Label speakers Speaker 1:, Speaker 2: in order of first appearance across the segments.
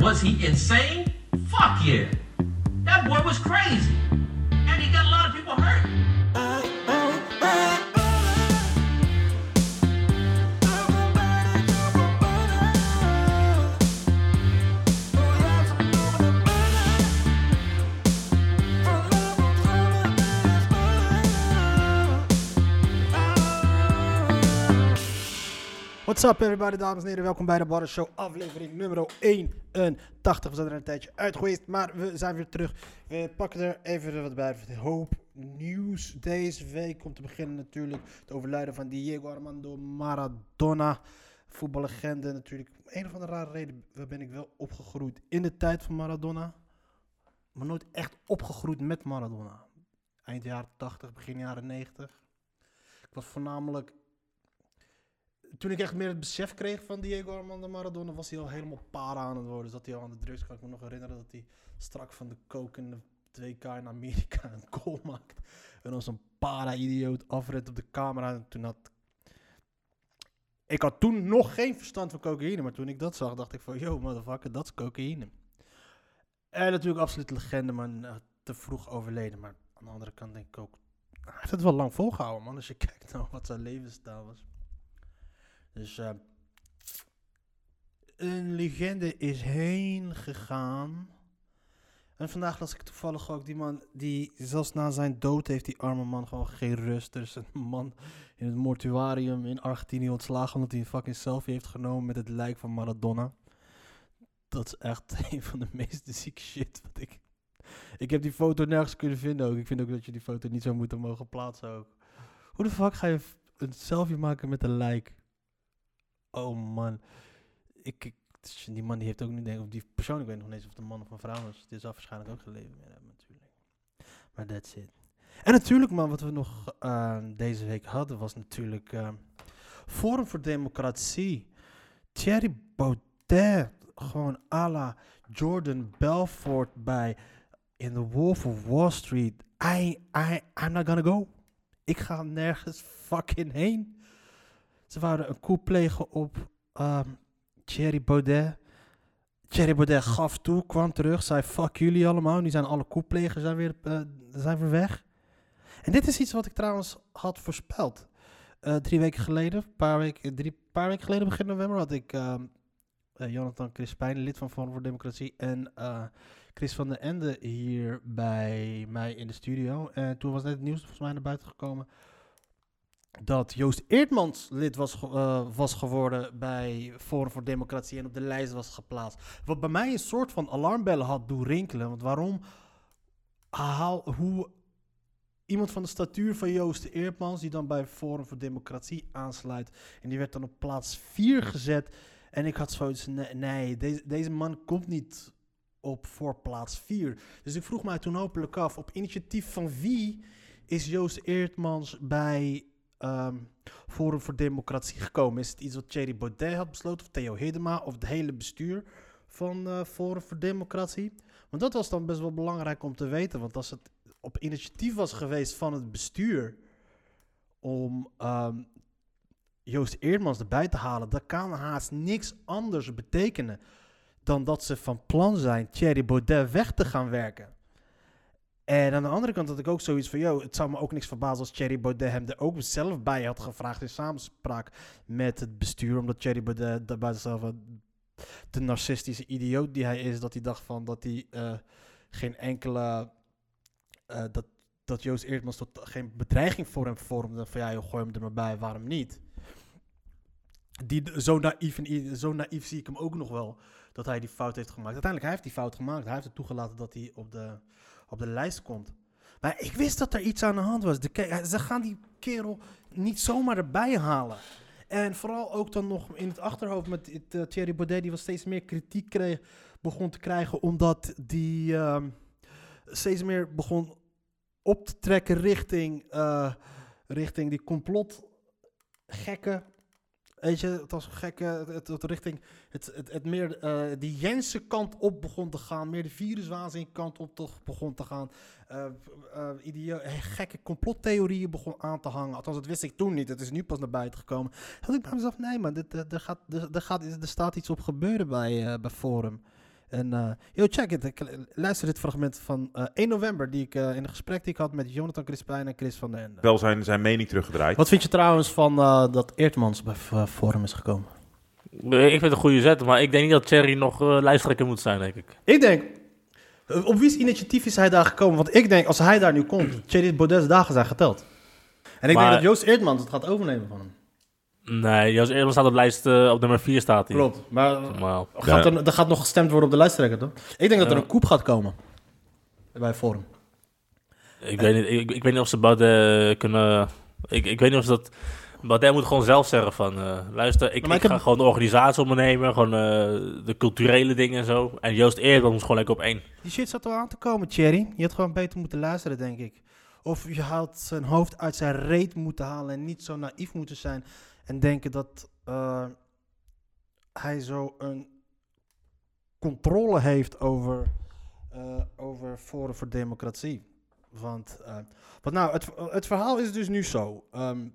Speaker 1: Was he insane? Fuck yeah. That boy was crazy. And he got a lot of people hurt.
Speaker 2: What's up everybody, dames en heren. Welkom bij de Show, aflevering nummer 81. We zijn er een tijdje uit geweest, maar we zijn weer terug. We pakken er even wat bij. Een hoop nieuws deze week. Om te beginnen natuurlijk het overlijden van Diego Armando Maradona. Voetballegende natuurlijk. Een of andere rare reden ben ik wel opgegroeid in de tijd van Maradona. Maar nooit echt opgegroeid met Maradona. Eind jaren 80, begin jaren 90. Ik was voornamelijk toen ik echt meer het besef kreeg van Diego Armando Maradona, was hij al helemaal para aan het worden. Zat hij al aan de drugs. Kan ik me nog herinneren dat hij strak van de coke in de 2K in Amerika een goal maakt. En als een para-idioot afred op de camera. En toen had... Ik had toen nog geen verstand van cocaïne, maar toen ik dat zag, dacht ik van, yo, motherfucker, dat is cocaïne. En natuurlijk absoluut legende, maar uh, te vroeg overleden. Maar aan de andere kant denk ik ook, hij heeft het wel lang volgehouden, man. Als je kijkt naar wat zijn levensstijl was. Dus uh, een legende is heen gegaan. En vandaag las ik toevallig ook die man die zelfs na zijn dood heeft die arme man gewoon geen rust. Er is een man in het mortuarium in Argentinië ontslagen omdat hij een fucking selfie heeft genomen met het lijk van Maradona. Dat is echt een van de meest zieke shit wat ik... Ik heb die foto nergens kunnen vinden ook. Ik vind ook dat je die foto niet zou moeten mogen plaatsen ook. Hoe de fuck ga je een selfie maken met een lijk? Oh man. Ik, ik, die man die heeft ook niet, denk of die persoon, ik weet nog niet eens of het een man of een vrouw was. Die zal waarschijnlijk ook leven meer hebben natuurlijk. Maar that's it. En natuurlijk man, wat we nog uh, deze week hadden was natuurlijk uh, Forum voor Democratie. Thierry Baudet, gewoon à la Jordan Belfort bij In the Wolf of Wall Street. I, I, I'm not gonna go. Ik ga nergens fucking heen. Ze wouden een coup op um, Thierry Baudet. Thierry Baudet gaf toe, kwam terug, zei fuck jullie allemaal. Nu zijn alle coupplegers zijn weer, uh, zijn weer weg. En dit is iets wat ik trouwens had voorspeld. Uh, drie weken geleden, paar weken, drie, paar weken geleden, begin november, had ik uh, Jonathan Crispijn, lid van Forum voor Democratie, en Chris van der Ende hier bij mij in de studio. En toen was net het nieuws volgens mij naar buiten gekomen dat Joost Eertmans lid was, uh, was geworden bij Forum voor Democratie en op de lijst was geplaatst. Wat bij mij een soort van alarmbellen had doen rinkelen. Want waarom haal, hoe iemand van de statuur van Joost Eertmans, die dan bij Forum voor Democratie aansluit, en die werd dan op plaats 4 gezet. En ik had zoiets, nee, nee deze, deze man komt niet op voor plaats 4. Dus ik vroeg mij toen hopelijk af, op initiatief van wie is Joost Eertmans bij um, Forum voor Democratie gekomen? Is het iets wat Thierry Baudet had besloten, of Theo Hedema, of het hele bestuur van uh, Forum voor Democratie? Want dat was dan best wel belangrijk om te weten, want als het op initiatief was geweest van het bestuur om um, Joost Eerdmans erbij te halen, dat kan haast niks anders betekenen dan dat ze van plan zijn Thierry Baudet weg te gaan werken. En aan de andere kant had ik ook zoiets van, yo, het zou me ook niks verbazen als Thierry Baudet hem er ook zelf bij had gevraagd in samenspraak met het bestuur. Omdat Thierry Baudet daarbij zichzelf de narcistische idioot die hij is, dat hij dacht van dat hij uh, geen enkele, uh, dat, dat Joost Eerdmans tot geen bedreiging voor hem vormde. Van ja, joh, gooi hem er maar bij, waarom niet? Die, zo, naïef en, zo naïef zie ik hem ook nog wel, dat hij die fout heeft gemaakt. Uiteindelijk, hij heeft die fout gemaakt. Hij heeft het toegelaten dat hij op de op de lijst komt. Maar ik wist dat er iets aan de hand was. De, ze gaan die kerel niet zomaar erbij halen. En vooral ook dan nog in het achterhoofd met uh, Thierry Baudet, die wel steeds meer kritiek kreeg, begon te krijgen, omdat die uh, steeds meer begon op te trekken richting, uh, richting die complotgekken Weet je, het was gekke, het, richting, het, het, meer uh, die Jensen kant op begon te gaan, meer de viruswaanzin kant op toch begon te gaan. Uh, gekke complottheorieën begon aan te hangen. Althans, dat wist ik toen niet. Het is nu pas naar buiten gekomen. Had ik bij mezelf, nee man, dit, er, gaat, gaat, er staat iets op gebeuren bij, bij Forum. En eh yo, check it. Ik luister dit fragment van eh 1 november, die ik eh, in een gesprek die ik had met Jonathan Crispijn en Chris van den Ende.
Speaker 3: Wel zijn, zijn mening teruggedraaid.
Speaker 2: Wat vind je trouwens van eh, dat Eertmans bij Forum is gekomen?
Speaker 4: Ik vind het een goede zet, maar ik denk niet dat Thierry nog eh, lijsttrekker moet zijn, denk ik.
Speaker 2: Ik denk, op wie's initiatief is hij daar gekomen? Want ik denk, als hij daar nu komt, Thierry Baudet's dagen zijn geteld. En ik
Speaker 4: Maar-
Speaker 2: denk dat Joost Eertmans het gaat overnemen van hem.
Speaker 4: Nee, Joost Eerder staat op lijst eh, op nummer 4 staat hij.
Speaker 2: Klopt, maar gaat er, er gaat nog gestemd worden op de lijsttrekker, toch? Ik denk dat er
Speaker 4: Ja.
Speaker 2: een koep gaat komen bij Forum.
Speaker 4: ik, weet niet, ik, ik weet niet of ze Baudet kunnen... Ik, ik weet niet of ze dat... Baudet moet gewoon zelf zeggen van... eh, luister, ik,
Speaker 2: Maar
Speaker 4: ik,
Speaker 2: ik
Speaker 4: ga
Speaker 2: heb-
Speaker 4: gewoon de organisatie op me nemen. Gewoon eh, de culturele dingen en zo. En Joost Eerder moet gewoon lekker op één.
Speaker 2: Die shit zat al aan te komen, Thierry. Je had gewoon beter moeten luisteren, denk ik. Of je had zijn hoofd uit zijn reet moeten halen en niet zo naïef moeten zijn. En denken dat eh, hij zo een controle heeft over, eh, over Forum voor Democratie. Want, want nou, het, het verhaal is dus nu zo. Ehm,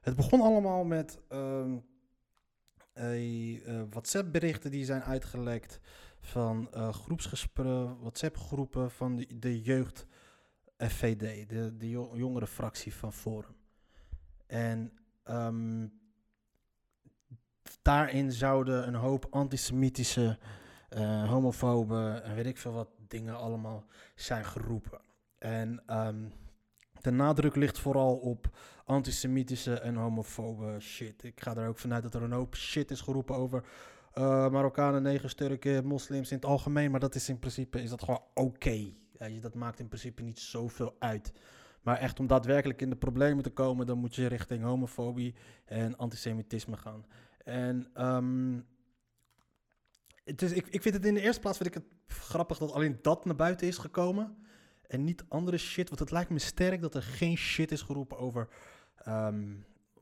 Speaker 2: het begon allemaal met eh, WhatsApp-berichten die zijn uitgelekt van groepsgesprekken, WhatsApp-groepen van de, de jeugd FVD, de, de jo- jongere fractie van Forum. En ehm, daarin zouden een hoop antisemitische, eh homofobe en weet ik veel wat dingen allemaal zijn geroepen. En ehm, de nadruk ligt vooral op antisemitische en homofobe shit. Ik ga er ook vanuit dat er een hoop shit is geroepen over eh, Marokkanen, negers, Turken, moslims in het algemeen. Maar dat is in principe is dat gewoon oké. Dat maakt in principe niet zoveel uit. Maar echt om daadwerkelijk in de problemen te komen, dan moet je richting homofobie en antisemitisme gaan. En het is, ik, ik vind het in de eerste plaats vind ik het grappig dat alleen dat naar buiten is gekomen. En niet andere shit. Want het lijkt me sterk dat er geen shit is geroepen over ehm,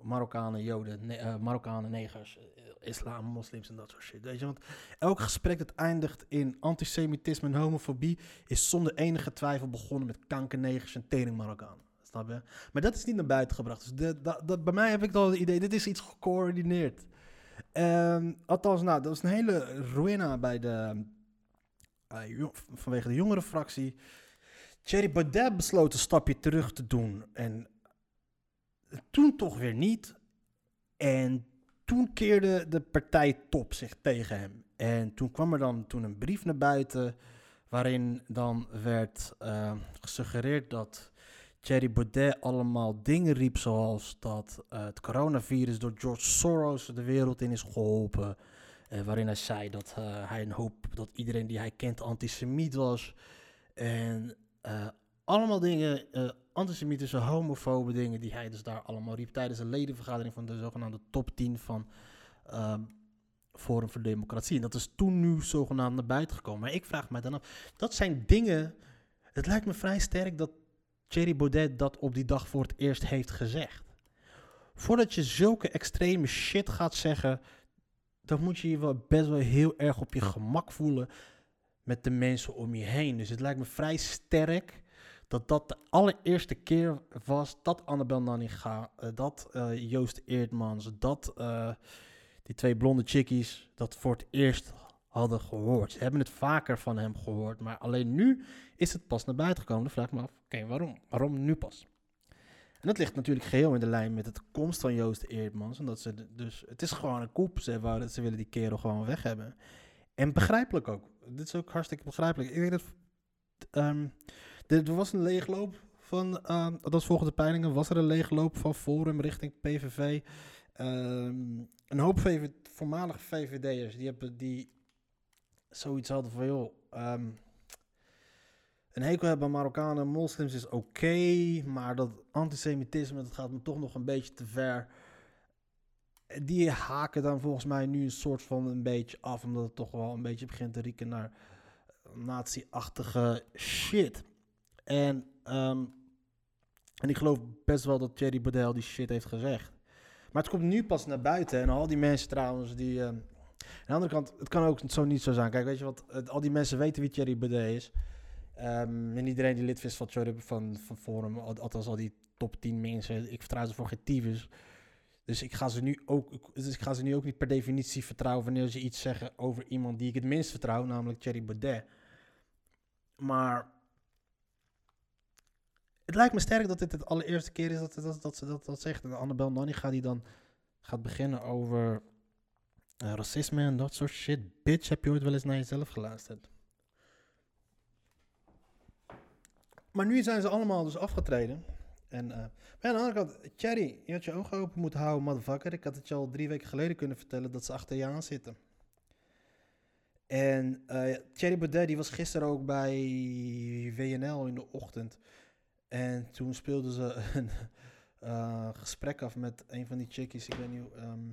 Speaker 2: Marokkanen, Joden, ne- eh, Marokkanen, negers, eh, islam, moslims en dat soort shit. Weet je? Want elk gesprek dat eindigt in antisemitisme en homofobie is zonder enige twijfel begonnen met kankernegers en tering Marokkanen. Snap je? Maar dat is niet naar buiten gebracht. Dus dat, bij mij heb ik al het idee, dit is iets gecoördineerd. Ehm, althans, nou, dat was een hele ruïna bij de, eh, vanwege de jongere fractie. Thierry Baudet besloot een stapje terug te doen. En toen toch weer niet. En toen keerde de partij top zich tegen hem. En toen kwam er dan toen een brief naar buiten. waarin dan werd eh, gesuggereerd dat Thierry Baudet allemaal dingen riep. zoals dat eh, het coronavirus door George Soros de wereld in is geholpen. Eh, waarin hij zei dat hij een hoop. dat iedereen die hij kent antisemiet was. En allemaal dingen, eh, antisemitische, homofobe dingen, die hij dus daar allemaal riep tijdens een ledenvergadering van de zogenaamde top 10 van ehm, Forum voor Democratie. En dat is toen nu zogenaamd naar buiten gekomen. Maar ik vraag mij dan af, dat zijn dingen, het lijkt me vrij sterk dat Thierry Baudet dat op die dag voor het eerst heeft gezegd. Voordat je zulke extreme shit gaat zeggen, dan moet je je wel best wel heel erg op je gemak voelen met de mensen om je heen. Dus het lijkt me vrij sterk dat dat de allereerste keer was dat Annabel Nanninga, eh, dat eh, Joost Eertmans, dat eh, die twee blonde chickies dat voor het eerst hadden gehoord. Ze hebben het vaker van hem gehoord, maar alleen nu is het pas naar buiten gekomen. Dan vraag ik me af, oké, waarom? Waarom nu pas? En dat ligt natuurlijk geheel in de lijn met het komst van Joost Eertmans. Omdat ze dus, het is gewoon een koep. Ze, ze willen die kerel gewoon weg hebben. En begrijpelijk ook. Dit is ook hartstikke begrijpelijk. Ik denk dat ehm, er was een leegloop van, ehm, dat is volgens de peilingen, was er een leegloop van Forum richting PVV. Ehm, een hoop voormalige VVD'ers die hebben die zoiets hadden van joh, ehm, een hekel hebben aan Marokkanen en moslims is oké, maar dat antisemitisme dat gaat me toch nog een beetje te ver. Die haken dan volgens mij nu een soort van een beetje af, omdat het toch wel een beetje begint te rieken naar nazi-achtige shit. En, ehm, en ik geloof best wel dat Thierry Baudet die shit heeft gezegd. Maar het komt nu pas naar buiten. En al die mensen trouwens die... ehm, aan de andere kant, het kan ook zo niet zo zijn. Kijk, weet je wat? Al die mensen weten wie Thierry Baudet is. Ehm, en iedereen die lid is van, van, van Forum, al- althans al die top 10 mensen, ik vertrouw ze voor geen. Dus ik ga ze nu ook, dus ik ga ze nu ook niet per definitie vertrouwen wanneer ze iets zeggen over iemand die ik het minst vertrouw, namelijk Thierry Baudet. Maar het lijkt me sterk dat dit de allereerste keer is dat, dat, dat ze dat, zegt. En Annabel Nanninga die dan gaat beginnen over eh, racisme en dat soort shit. Bitch, heb je ooit wel eens naar jezelf geluisterd? Maar nu zijn ze allemaal dus afgetreden. En eh, maar aan de andere kant, Thierry, je had je ogen open moeten houden, motherfucker. Ik had het je al drie weken geleden kunnen vertellen dat ze achter je aan zitten. En eh Thierry Baudet, die was gisteren ook bij WNL in de ochtend. En toen speelden ze een eh, gesprek af met een van die chickies. Ik weet niet hoe, ehm,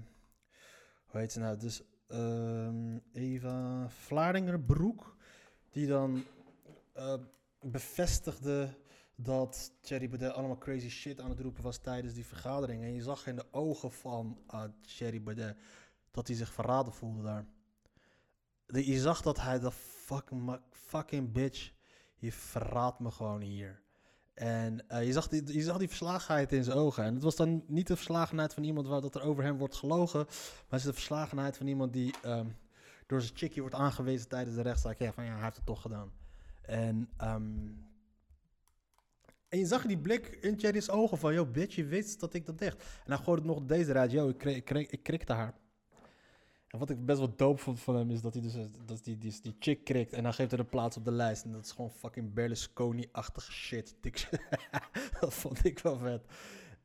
Speaker 2: hoe heet ze nou. Dus ehm, Eva Vlaardingerbroek. Die dan eh, bevestigde dat Thierry Baudet allemaal crazy shit aan het roepen was tijdens die vergadering. En je zag in de ogen van uh, Thierry Baudet dat hij zich verraden voelde daar. Je zag dat hij de fucking, fucking bitch, je verraadt me gewoon hier. En eh, je, zag die, je zag die verslagenheid in zijn ogen. En het was dan niet de verslagenheid van iemand waar dat er over hem wordt gelogen. Maar het is de verslagenheid van iemand die ehm, door zijn chickie wordt aangewezen tijdens de rechtszaak. Ja, van ja, hij heeft het toch gedaan. En, ehm, en je zag die blik in Thierry's ogen van... Yo, bitch, je weet dat ik dat dacht. En hij gooide nog deze eruit. Yo, ik, kreeg, ik, ik krikte haar. En wat ik best wel dope vond van hem is dat hij dus dat die, die, die chick krikt en dan geeft hij een plaats op de lijst. En dat is gewoon fucking Berlusconi-achtige shit. Dat vond ik wel vet.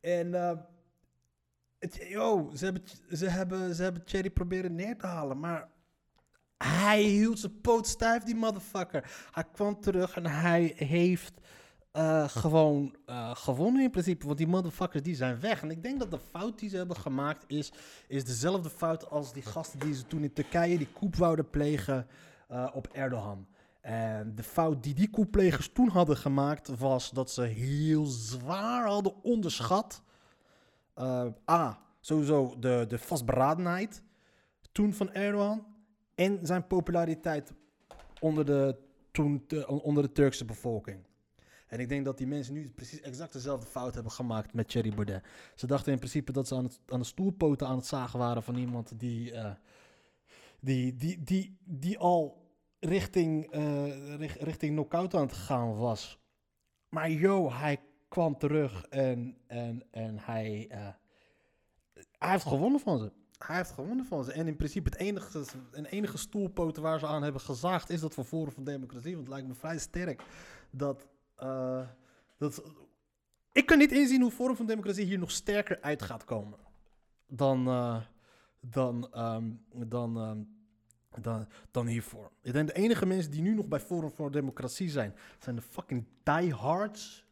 Speaker 2: En eh, het, ze hebben, ze, hebben, ze hebben Thierry proberen neer te halen, maar hij hield zijn poot stijf, die motherfucker. Hij kwam terug en hij heeft eh, gewoon eh, gewonnen in principe. Want die motherfuckers die zijn weg. En ik denk dat de fout die ze hebben gemaakt is, is dezelfde fout als die gasten die ze toen in Turkije die koep wouden plegen eh, op Erdogan. En de fout die die koepplegers toen hadden gemaakt was dat ze heel zwaar hadden onderschat. A, sowieso de, de vastberadenheid toen van Erdogan en zijn populariteit onder de, toen, onder de Turkse bevolking. En ik denk dat die mensen nu precies exact dezelfde fout hebben gemaakt met Thierry Baudet. Ze dachten in principe dat ze aan, aan de stoelpoten aan het zagen waren van iemand die, eh, die, die, die, die al richting, richt- richting knock-out aan het gaan was. Maar yo, hij kwam terug en, en, en hij, eh, hij heeft gewonnen van ze. Hij heeft gewonnen van ze. En in principe het enige, een enige stoelpoten waar ze aan hebben gezaagd is dat van Forum van Democratie. Want het lijkt me vrij sterk dat, eh, dat... Ik kan niet inzien hoe Forum van Democratie hier nog sterker uit gaat komen. Dan, eh, dan, ehm, dan, ehm, dan, dan hiervoor. Ik denk de enige mensen die nu nog bij Forum voor Democratie zijn, zijn de fucking diehards.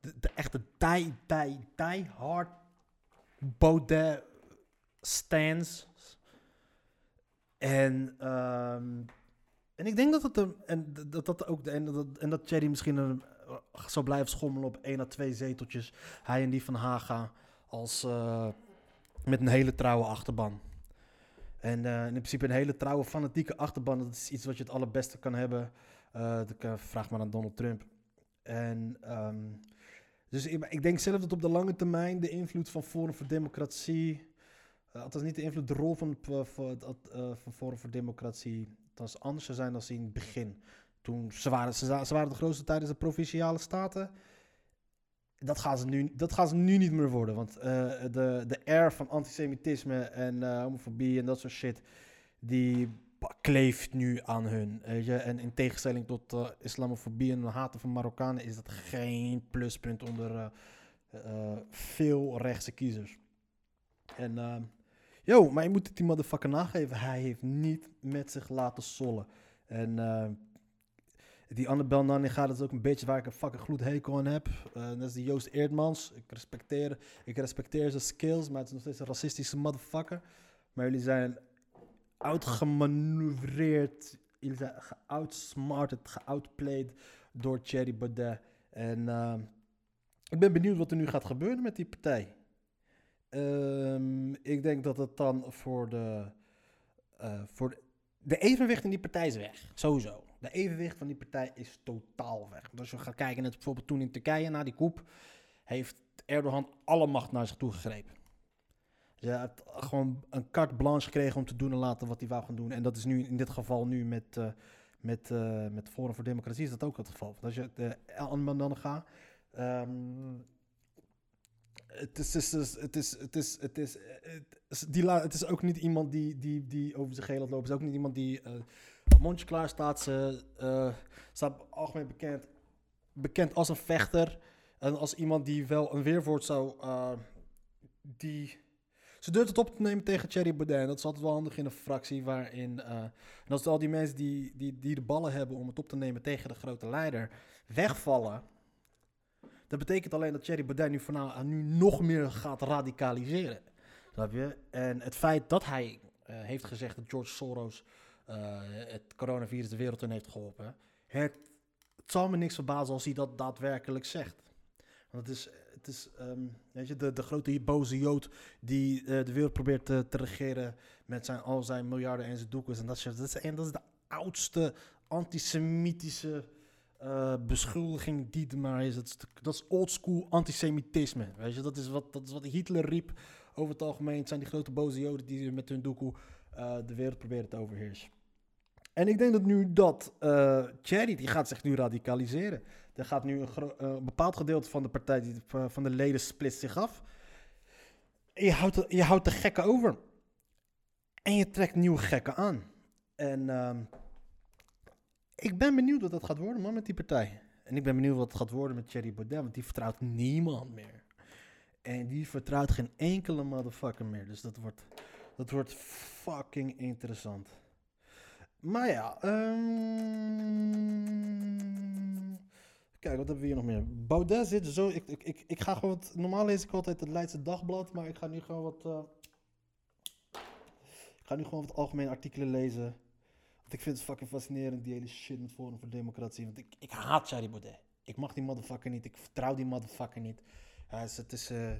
Speaker 2: De, de echte die, die, diehard Baudet stands. En, ehm, en ik denk dat en dat, dat ook en dat, en dat Thierry misschien een, eh, zou blijven schommelen op één à twee zeteltjes. Hij en die van Haga als eh, met een hele trouwe achterban. En eh, in principe een hele trouwe fanatieke achterban, dat is iets wat je het allerbeste kan hebben. Vraag maar aan Donald Trump. En ehm, dus ik, ik denk zelf dat op de lange termijn de invloed van Forum voor Democratie, uh, althans niet de invloed, de rol van, van, uh, van voor Democratie, althans anders zou zijn dan in het begin. Toen ze waren, ze, waren de grootste tijdens de provinciale staten. Dat gaan, ze nu, dat gaan ze nu niet meer worden. Want uh, de, de air van antisemitisme en homofobie en dat soort shit, die kleeft nu aan hun. En in tegenstelling tot islamofobie en haten van Marokkanen is dat geen pluspunt onder veel rechtse kiezers. En uh, yo, maar je moet het die motherfucker nageven. Hij heeft niet met zich laten sollen. En uh, die Annabel Nanninga, dat is ook een beetje waar ik een fucking gloed hekel aan heb. Uh, dat is die Joost Eerdmans. Ik respecteer, ik respecteer zijn skills, maar het is nog steeds een racistische motherfucker. Maar jullie zijn uitgemanoeuvreerd. Jullie zijn geoutsmarted, geoutplayed door Thierry Baudet. En uh, ik ben benieuwd wat er nu gaat gebeuren met die partij. Um, ik denk dat het dan voor de, uh, voor de, evenwicht in die partij is weg. Sowieso. De evenwicht van die partij is totaal weg. Want als je gaat kijken, net bijvoorbeeld toen in Turkije na die koep, heeft Erdogan alle macht naar zich toe gegrepen. Je hebt gewoon een carte blanche gekregen om te doen en laten wat hij wou gaan doen. En dat is nu in dit geval nu met, eh met, eh met Forum voor Democratie is dat ook het geval. Als je de dan gaat, ehm, het is, het is, het is, het is, het is, die het is ook niet iemand die, die, die over zich heen laat lopen. Het is ook niet iemand die een mondje klaar staat. Ze eh, staat algemeen bekend, bekend als een vechter. En als iemand die wel een weerwoord zou... eh, die... Ze durft het op te nemen tegen Thierry Baudet. En dat is altijd wel handig in een fractie waarin... eh, en als al die mensen die, die, die de ballen hebben om het op te nemen tegen de grote leider wegvallen... Dat betekent alleen dat Thierry Baudet nu, vanaf, nu nog meer gaat radicaliseren. Snap je? En het feit dat hij eh, heeft gezegd dat George Soros eh, het coronavirus de wereld in heeft geholpen. Het, het zal me niks verbazen als hij dat daadwerkelijk zegt. Want het is, het is ehm, weet je, de, de grote boze jood die eh, de wereld probeert te, regeren met zijn, al zijn miljarden en zijn doekens. En dat, is- dat, is, en dat is de oudste antisemitische eh, beschuldiging die maar is. Dat is, dat is oldschool antisemitisme. Weet je, dat is, wat, dat is wat Hitler riep over het algemeen. Het zijn die grote boze joden die met hun doekoe eh, de wereld proberen te overheersen. En ik denk dat nu dat eh Thierry, die gaat zich nu radicaliseren. Er gaat nu een, bepaald gedeelte van de partij, die, van de leden splitst zich af. Je houdt, je houdt de gekken over. En je trekt nieuwe gekken aan. En ehm, ik ben benieuwd wat dat gaat worden, man, met die partij. En ik ben benieuwd wat het gaat worden met Thierry Baudet, want die vertrouwt niemand meer. En die vertrouwt geen enkele motherfucker meer. Dus dat wordt, dat wordt fucking interessant. Maar ja, ehm, kijk, wat hebben we hier nog meer? Baudet zit zo. Ik, ik, ik, ga gewoon. Wat, normaal lees ik altijd het Leidse Dagblad, maar ik ga nu gewoon wat. eh, ik ga nu gewoon wat algemene artikelen lezen. Ik vind het fucking fascinerend, die hele shit met Forum voor Democratie. Want ik, ik haat Thierry Baudet. Ik mag die motherfucker niet. Ik vertrouw die motherfucker niet. Dus het is. eh,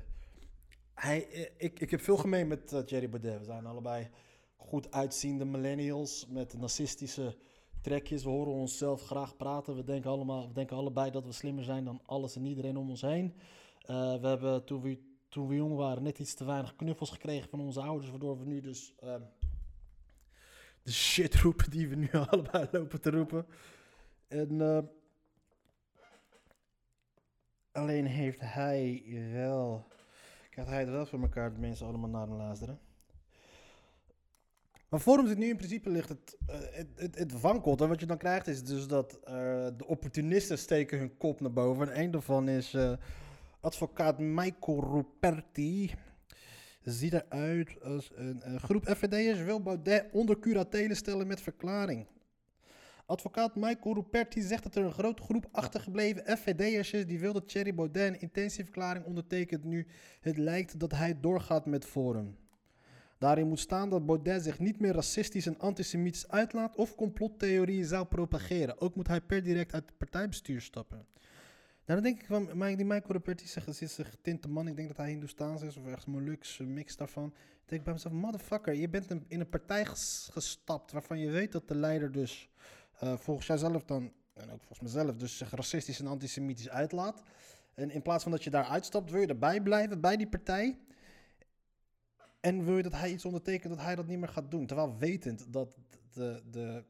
Speaker 2: hij, eh, ik, ik heb veel gemeen met eh, Thierry Baudet. We zijn allebei goed uitziende millennials met narcistische trekjes. We horen onszelf graag praten. We denken, allemaal, we denken allebei dat we slimmer zijn dan alles en iedereen om ons heen. We hebben toen we, toen we jong waren net iets te weinig knuffels gekregen van onze ouders. Waardoor we nu dus ehm, de shit roepen die we nu allebei lopen te roepen. En eh, alleen heeft hij wel... Krijgt hij het wel voor elkaar dat mensen allemaal naar hem luisteren. Maar Forum zit nu in principe ligt het, eh, het, het, het wankelt. En wat je dan krijgt is dus dat eh, de opportunisten steken hun kop naar boven. En een daarvan is advocaat Michael Ruperti. Ziet eruit als een, eh, groep FVD'ers wil Baudet onder curatele stellen met verklaring. Advocaat Michael Ruperti zegt dat er een grote groep achtergebleven FVD'ers is die wil dat Thierry Baudet een intentieverklaring ondertekent nu het lijkt dat hij doorgaat met Forum. Daarin moet staan dat Baudet zich niet meer racistisch en antisemitisch uitlaat of complottheorieën zou propageren. Ook moet hij per direct uit het partijbestuur stappen. Nou, dan denk ik van, die Michael Ruperti zegt, is een getinte man. Ik denk dat hij Hindoestaans is of ergens een mix daarvan. Ik denk bij mezelf, motherfucker, je bent in een partij ges- gestapt waarvan je weet dat de leider dus eh, volgens jijzelf dan, en ook volgens mezelf, dus zich racistisch en antisemitisch uitlaat. En in plaats van dat je daar uitstapt, wil je erbij blijven bij die partij. En wil je dat hij iets ondertekent dat hij dat niet meer gaat doen. Terwijl wetend dat de, de,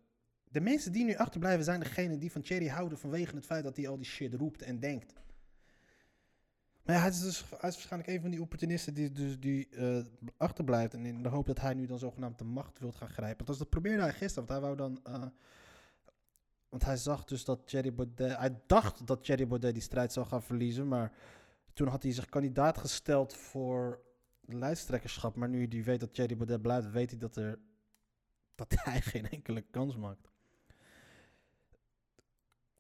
Speaker 2: de mensen die nu achterblijven zijn degene die van Thierry houden vanwege het feit dat hij al die shit roept en denkt. Maar hij is, dus, hij is waarschijnlijk een van die opportunisten die, dus, die eh, achterblijft. En in de hoop dat hij nu dan zogenaamd de macht wil gaan grijpen. Want dat probeerde hij gisteren. Want hij wou dan... eh, want hij zag dus dat Thierry Baudet... Hij dacht dat Thierry Baudet die strijd zou gaan verliezen. Maar toen had hij zich kandidaat gesteld voor de lijsttrekkerschap. Maar nu hij weet dat Thierry Baudet blijft, weet hij dat, er, dat hij geen enkele kans maakt.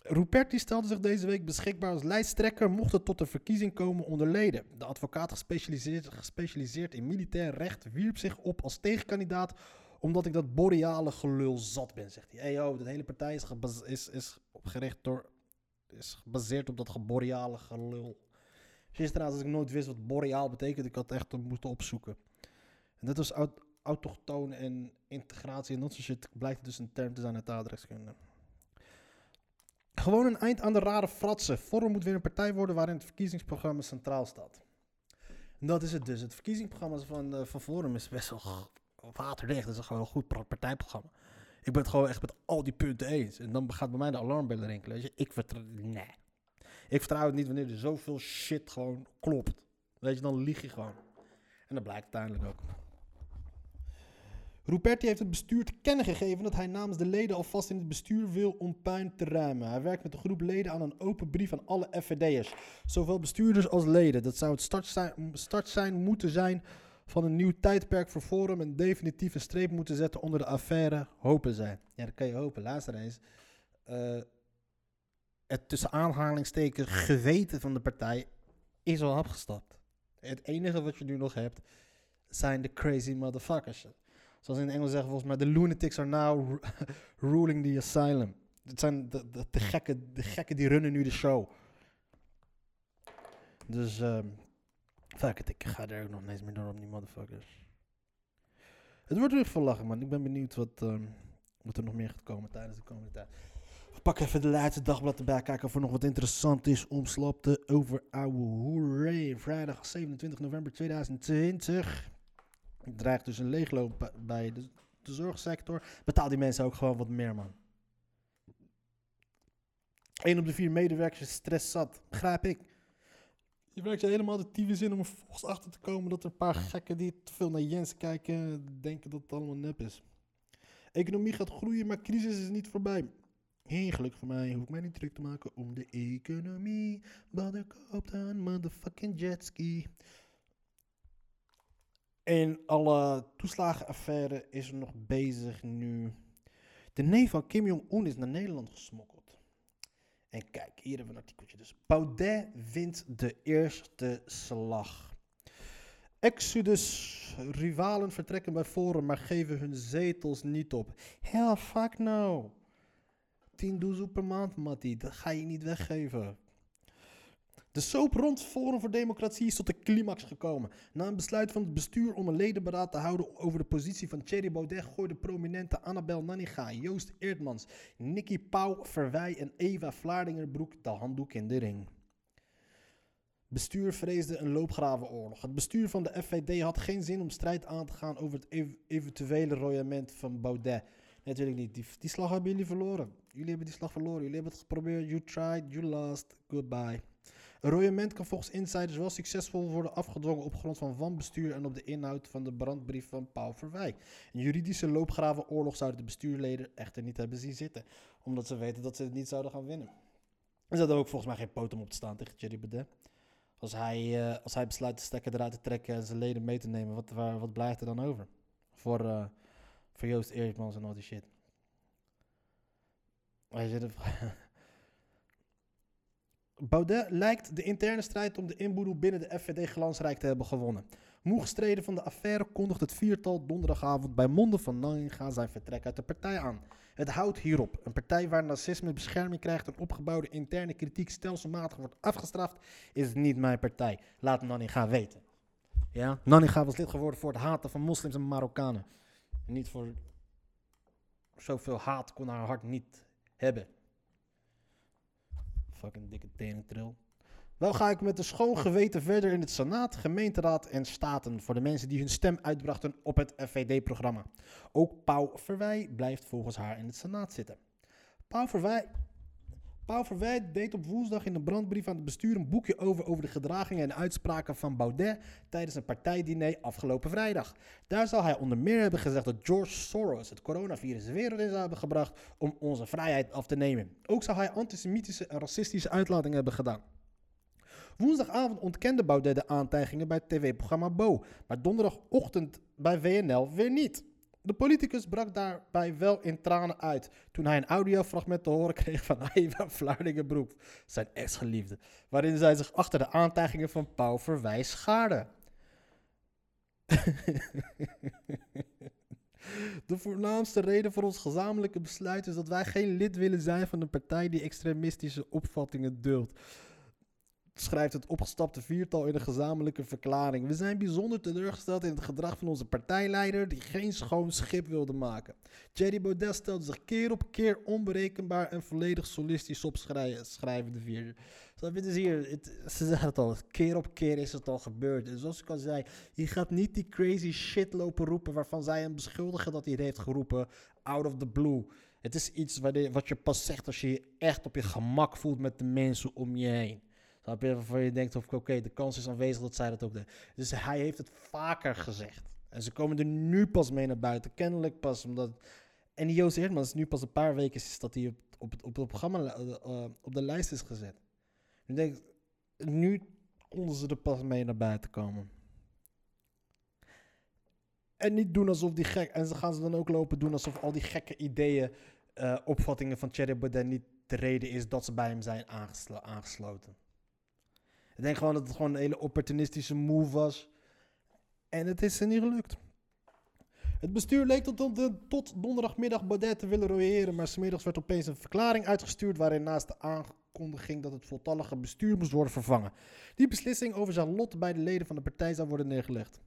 Speaker 2: Ruperti stelde zich deze week beschikbaar als lijsttrekker mocht het tot een verkiezing komen onder leden. De advocaat gespecialiseerd, gespecialiseerd in militair recht wierp zich op als tegenkandidaat omdat ik dat boreale gelul zat ben, zegt hij. Hey de hele partij is, is, is opgericht door, is gebaseerd op dat boreale gelul. Gisteren als ik nooit wist wat boreaal betekent, ik had echt moeten opzoeken. En dat was aut- autochtoon en integratie en dat soort shit blijkt dus een term te zijn uit de aardrijkskunde. Gewoon een eind aan de rare fratsen. Forum moet weer een partij worden waarin het verkiezingsprogramma centraal staat. Dat is het dus. Het verkiezingsprogramma van, eh, van Forum is best wel waterdicht. Het is gewoon een goed partijprogramma. Ik ben het gewoon echt met al die punten eens. En dan gaat bij mij de alarmbellen rinkelen. Weet je? Ik vertrouw... Ik vertrouw het niet wanneer er zoveel shit gewoon klopt. Weet je, dan lieg je gewoon. En dat blijkt uiteindelijk ook. Ruperti heeft het bestuur te kennen gegeven dat hij namens de leden alvast in het bestuur wil om puin te ruimen. Hij werkt met een groep leden aan een open brief aan alle FVD'ers. Zowel bestuurders als leden. Dat zou het start zijn, moeten zijn van een nieuw tijdperk voor Forum en definitief streep moeten zetten onder de affaire hopen zijn. Ja, dat kan je hopen. Luister eens. Eh, het tussen aanhalingstekens geweten van de partij is al afgestapt. Het enige wat je nu nog hebt zijn de crazy motherfuckers. Zoals in Engels zeggen volgens mij, de lunatics are now ru- ruling the asylum. Het zijn de, de, de, gekken, de die runnen nu de show. Dus, ehm fuck it, ik ga er ook nog eens meer door op die motherfuckers. Het wordt weer veel lachen, man. Ik ben benieuwd wat, ehm, wat er nog meer gaat komen tijdens de komende tijd. We pakken even de laatste dagblad erbij, kijken of er nog wat interessant is om over ouwe hoeré. Vrijdag 27 november 2020 dreigt dus een leegloop bij- de, de zorgsector. Betaal die mensen ook gewoon wat meer, man. 1 op de vier medewerkers is stress zat. Begrijp ik. Je werkt je helemaal de tyfus in om er volgens achter te komen dat er een paar gekken die te veel naar Jens kijken, denken dat het allemaal nep is. Economie gaat groeien, maar crisis is niet voorbij. Heel gelukkig voor mij, hoef ik mij niet druk te maken om de economie. Badder koopt een motherfucking jetski. En alle toeslagenaffaire is er nog bezig nu. De neef van Kim Jong-un is naar Nederland gesmokkeld. En kijk, hier hebben we een artikeltje. Dus Baudet wint de eerste slag. Exodus. Rivalen vertrekken bij Forum, maar geven hun zetels niet op. Hell, fuck no. 10 doezel per maand, Mattie. Dat ga je niet weggeven. De soap rond Forum voor Democratie is tot de climax gekomen. Na een besluit van het bestuur om een ledenberaad te houden over de positie van Thierry Baudet gooiden prominente Annabel Nanninga, Joost Eertmans, Nicky Pauw, Verwij en Eva Vlaardingerbroek de handdoek in de ring. Bestuur vreesde een loopgravenoorlog. Het bestuur van de FVD had geen zin om strijd aan te gaan over het ev- eventuele royement van Baudet. Natuurlijk niet. Die slag hebben jullie verloren. Jullie hebben die slag verloren. Jullie hebben het geprobeerd. You tried, you lost. Goodbye. Een royement kan volgens insiders wel succesvol worden afgedwongen op grond van wanbestuur en op de inhoud van de brandbrief van Paul Verwij. Een juridische loopgravenoorlog zouden de bestuurleden echter niet hebben zien zitten, omdat ze weten dat ze het niet zouden gaan winnen. Er zat ook volgens mij geen poot om op te staan tegen Thierry Baudet. Als hij, eh, als hij besluit de stekker eruit te trekken en zijn leden mee te nemen, wat, waar, wat blijft er dan over? Voor, eh, voor Joost Eertmans en al die shit. Weet je, Baudet lijkt de interne strijd om de inboedel binnen de FVD glansrijk te hebben gewonnen. Moe gestreden van de affaire kondigt het viertal donderdagavond bij monden van Nanninga zijn vertrek uit de partij aan. Het houdt hierop. Een partij waar narcisme bescherming krijgt en opgebouwde interne kritiek stelselmatig wordt afgestraft, is niet mijn partij. Laat Nanninga weten. Ja, Nanninga was lid geworden voor het haten van moslims en Marokkanen. En niet voor zoveel haat kon haar hart niet hebben. Fucking dikke tenentril. Wel ga ik met een schoon geweten verder in het Senaat, gemeenteraad en staten voor de mensen die hun stem uitbrachten op het FVD-programma. Ook Pauw Verwij blijft volgens haar in het Senaat zitten. Pauw Verwij, Pauw Verwij deed op woensdag in een brandbrief aan het bestuur een boekje over over de gedragingen en uitspraken van Baudet tijdens een partijdiner afgelopen vrijdag. Daar zou hij onder meer hebben gezegd dat George Soros het coronavirus de wereld in zou hebben gebracht om onze vrijheid af te nemen. Ook zou hij antisemitische en racistische uitlatingen hebben gedaan. Woensdagavond ontkende Baudet de aantijgingen bij het tv-programma Bo, maar donderdagochtend bij WNL weer niet. De politicus brak daarbij wel in tranen uit toen hij een audiofragment te horen kreeg van Eva Vlaardingenbroek, zijn ex-geliefde, waarin zij zich achter de aantijgingen van Pauw Verwijs schaarde. De voornaamste reden voor ons gezamenlijke besluit is dat wij geen lid willen zijn van een partij die extremistische opvattingen duldt. Schrijft het opgestapte viertal in een gezamenlijke verklaring. We zijn bijzonder teleurgesteld in het gedrag van onze partijleider, die geen schoon schip wilde maken. Thierry Baudet stelde zich keer op keer onberekenbaar en volledig solistisch op, schrij- schrijven de vier. Dus hier, het- ze zeggen het al, keer op keer is het al gebeurd. En zoals ik al zei, je gaat niet die crazy shit lopen roepen waarvan zij hem beschuldigen dat hij het heeft geroepen out of the blue. Het is iets wat je pas zegt als je je echt op je gemak voelt met de mensen om je heen. Snap je? Waarvan je denkt, oké, de kans is aanwezig dat zij dat ook doen. Dus hij heeft het vaker gezegd. En ze komen er nu pas mee naar buiten. Kennelijk pas omdat... En die Joost Eerdmans is nu pas een paar weken is dat hij op, op, het, op het programma eh, eh, op de lijst is gezet. Ik denk, nu konden ze er pas mee naar buiten komen. En niet doen alsof die gek... En ze gaan ze dan ook lopen doen alsof al die gekke ideeën, eh, opvattingen van Thierry Baudet niet de reden is dat ze bij hem zijn aangeslo- aangesloten. Ik denk gewoon dat het gewoon een hele opportunistische move was. En het is er niet gelukt. Het bestuur leek tot, tot, donderdagmiddag Baudet te willen royeren, maar smiddags werd opeens een verklaring uitgestuurd waarin naast de aankondiging dat het voltallige bestuur moest worden vervangen. Die beslissing over zijn lot bij de leden van de partij zou worden neergelegd.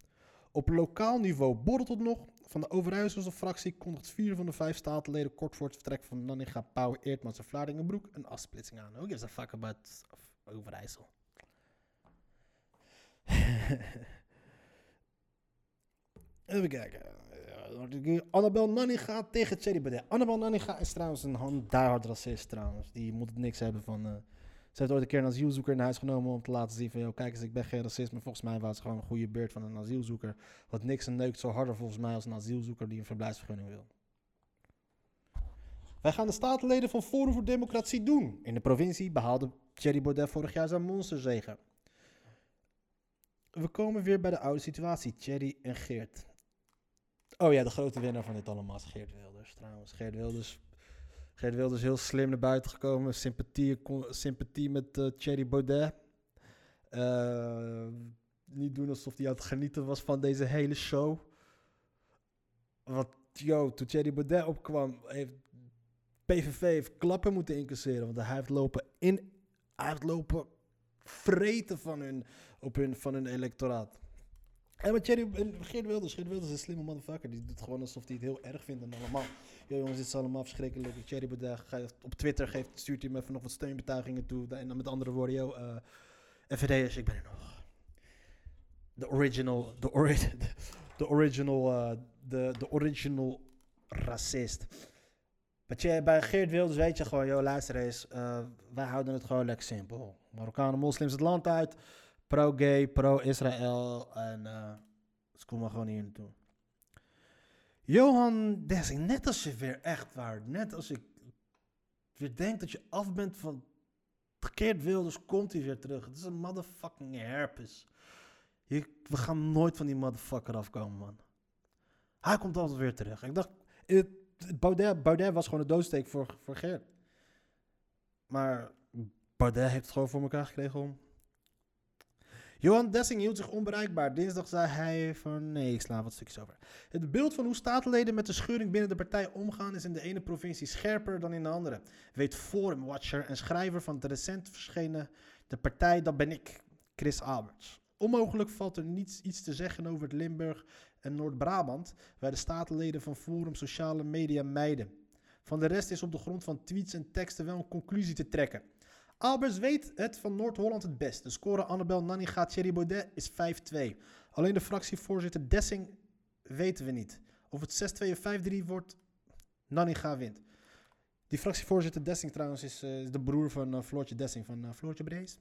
Speaker 2: Op lokaal niveau borrelt het nog. Van de Overijsselse fractie kondigt vier van de vijf statenleden kort voor het vertrek van Nanninga, Pauw, Eertmans en Vlaardingenbroek een afsplitsing aan. Who gives a fuck about Overijssel? Even kijken. Ja, Annabel Nanninga tegen Thierry Baudet. Annabel Nanninga is trouwens een hand- diehard racist trouwens. Die moet het niks hebben van... eh, ze heeft ooit een keer een asielzoeker in huis genomen om te laten zien van... Kijk eens, ik ben geen racist, maar volgens mij was het gewoon een goede beurt van een asielzoeker. Want niks en neukt zo harder volgens mij als een asielzoeker die een verblijfsvergunning wil. Wij gaan de statenleden van Forum voor Democratie doen. In de provincie behaalde Thierry Baudet vorig jaar zijn monsterzege. We komen weer bij de oude situatie, Thierry en Geert. Oh ja, de grote winnaar van dit allemaal is Geert Wilders trouwens. Geert Wilders, Geert Wilders heel slim naar buiten gekomen. Sympathie, sympathie met eh Thierry Baudet. Eh, niet doen alsof hij aan het genieten was van deze hele show. Want, yo, toen Thierry Baudet opkwam, heeft PVV heeft klappen moeten incasseren. Want hij heeft lopen in... Hij heeft lopen vreten van hun, op hun, van hun electoraat. En met Thierry, Geert Wilders, Geert Wilders is een slimme motherfucker. Die doet gewoon alsof hij het heel erg vindt en allemaal. Yo, jongens, dit is allemaal verschrikkelijk. Baudet geeft- op Twitter geeft, stuurt hij me even nog wat steunbetuigingen toe. En dan met andere woorden, yo, eh FVD'ers, ik ben er nog. De original, de ori original, eh, de, de original racist. Bij Geert Wilders weet je gewoon, joh, luister eens, eh, wij houden het gewoon lekker simpel. Marokkanen, moslims het land uit, pro-gay, pro-Israël en eh ze komen gewoon hier naartoe. Johan Dessing, net als je weer echt waar, net als ik weer denk dat je af bent van Geert Wilders, komt hij weer terug. Het is een motherfucking herpes. We gaan nooit van die motherfucker afkomen, man. Hij komt altijd weer terug. Ik dacht, Baudet, was gewoon een doodsteek voor, voor Geert. Maar Baudet heeft het gewoon voor elkaar gekregen om... Johan Dessing hield zich onbereikbaar. Dinsdag zei hij van nee, ik sla wat stukjes over. Het beeld van hoe statenleden met de scheuring binnen de partij omgaan is in de ene provincie scherper dan in de andere. Weet forumwatcher en schrijver van de recent verschenen De Partij, dat ben ik, Chris Alberts. Onmogelijk valt er niets iets te zeggen over het Limburg en Noord-Brabant, waar de statenleden van Forum sociale media mijden. Van de rest is op de grond van tweets en teksten wel een conclusie te trekken. Alberts weet het van Noord-Holland het best. De score Annabel Nanninga Thierry Baudet is 5-2. Alleen de fractievoorzitter Dessing weten we niet. Of het 6-2 of 5-3 wordt, Nanninga wint. Die fractievoorzitter Dessing trouwens is, eh, is de broer van eh, Floortje Dessing, van eh, Floortje Brees.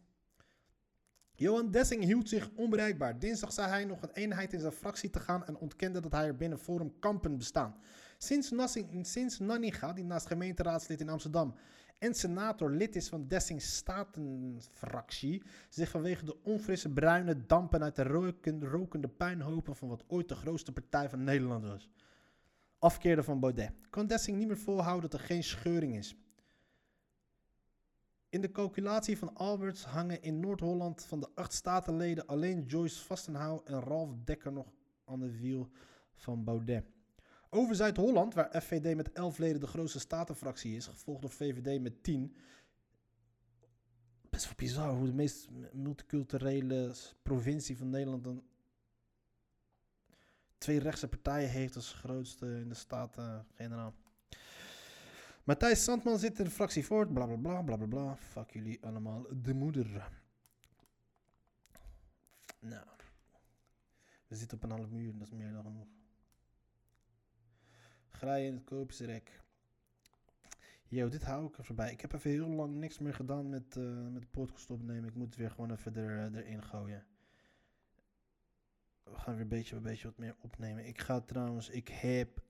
Speaker 2: Johan Dessing hield zich onbereikbaar. Dinsdag zei hij nog een eenheid in zijn fractie te gaan en ontkende dat hij er binnen Forum kampen bestaan. Sinds, Nassing, sinds Nanninga, die naast gemeenteraadslid in Amsterdam en senator lid is van Dessings Statenfractie, zich vanwege de onfrisse bruine dampen uit de roken- rokende puinhopen van wat ooit de grootste partij van Nederland was, afkeerde van Baudet, kan Dessing niet meer volhouden dat er geen scheuring is. In de calculatie van Alberts hangen in Noord-Holland van de acht statenleden alleen Joyce Vastenhouw en Ralf Dekker nog aan de wiel van Baudet. Over Zuid-Holland, waar FVD met 11 leden de grootste statenfractie is, gevolgd door VVD met 10, best wel bizar hoe de meest multiculturele provincie van Nederland dan twee rechtse partijen heeft als grootste in de Staten-Generaal. Matthijs Sandman zit in de fractie voort, bla bla bla bla bla bla. Fuck jullie allemaal, de moeder. Nou, we zitten op een half uur, dat is meer dan genoeg. Graaien in het koopjesrek. Yo, dit hou ik even bij. Ik heb even heel lang niks meer gedaan met, eh, met podcast opnemen. Ik moet het weer gewoon even er, erin gooien. We gaan weer een beetje, beetje wat meer opnemen. Ik ga trouwens, ik heb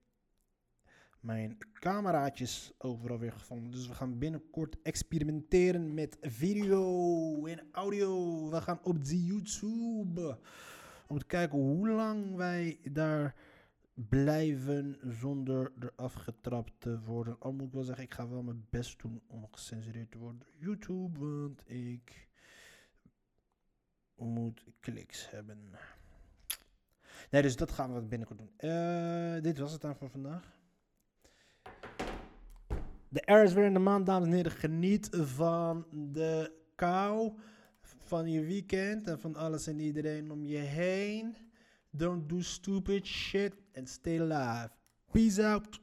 Speaker 2: mijn cameraatjes overal weer gevonden. Dus we gaan binnenkort experimenteren met video en audio. We gaan op de YouTube. Om te kijken hoe lang wij daar blijven zonder eraf getrapt te worden. Al moet ik wel zeggen, ik ga wel mijn best doen om gecensureerd te worden door YouTube. Want ik moet kliks hebben. Nee, dus dat gaan we binnenkort doen. Eh, dit was het dan voor vandaag. De air is weer in de maand, dames en heren. Geniet van de kou, van je weekend en van alles en iedereen om je heen. Don't do stupid shit and stay alive. Peace out.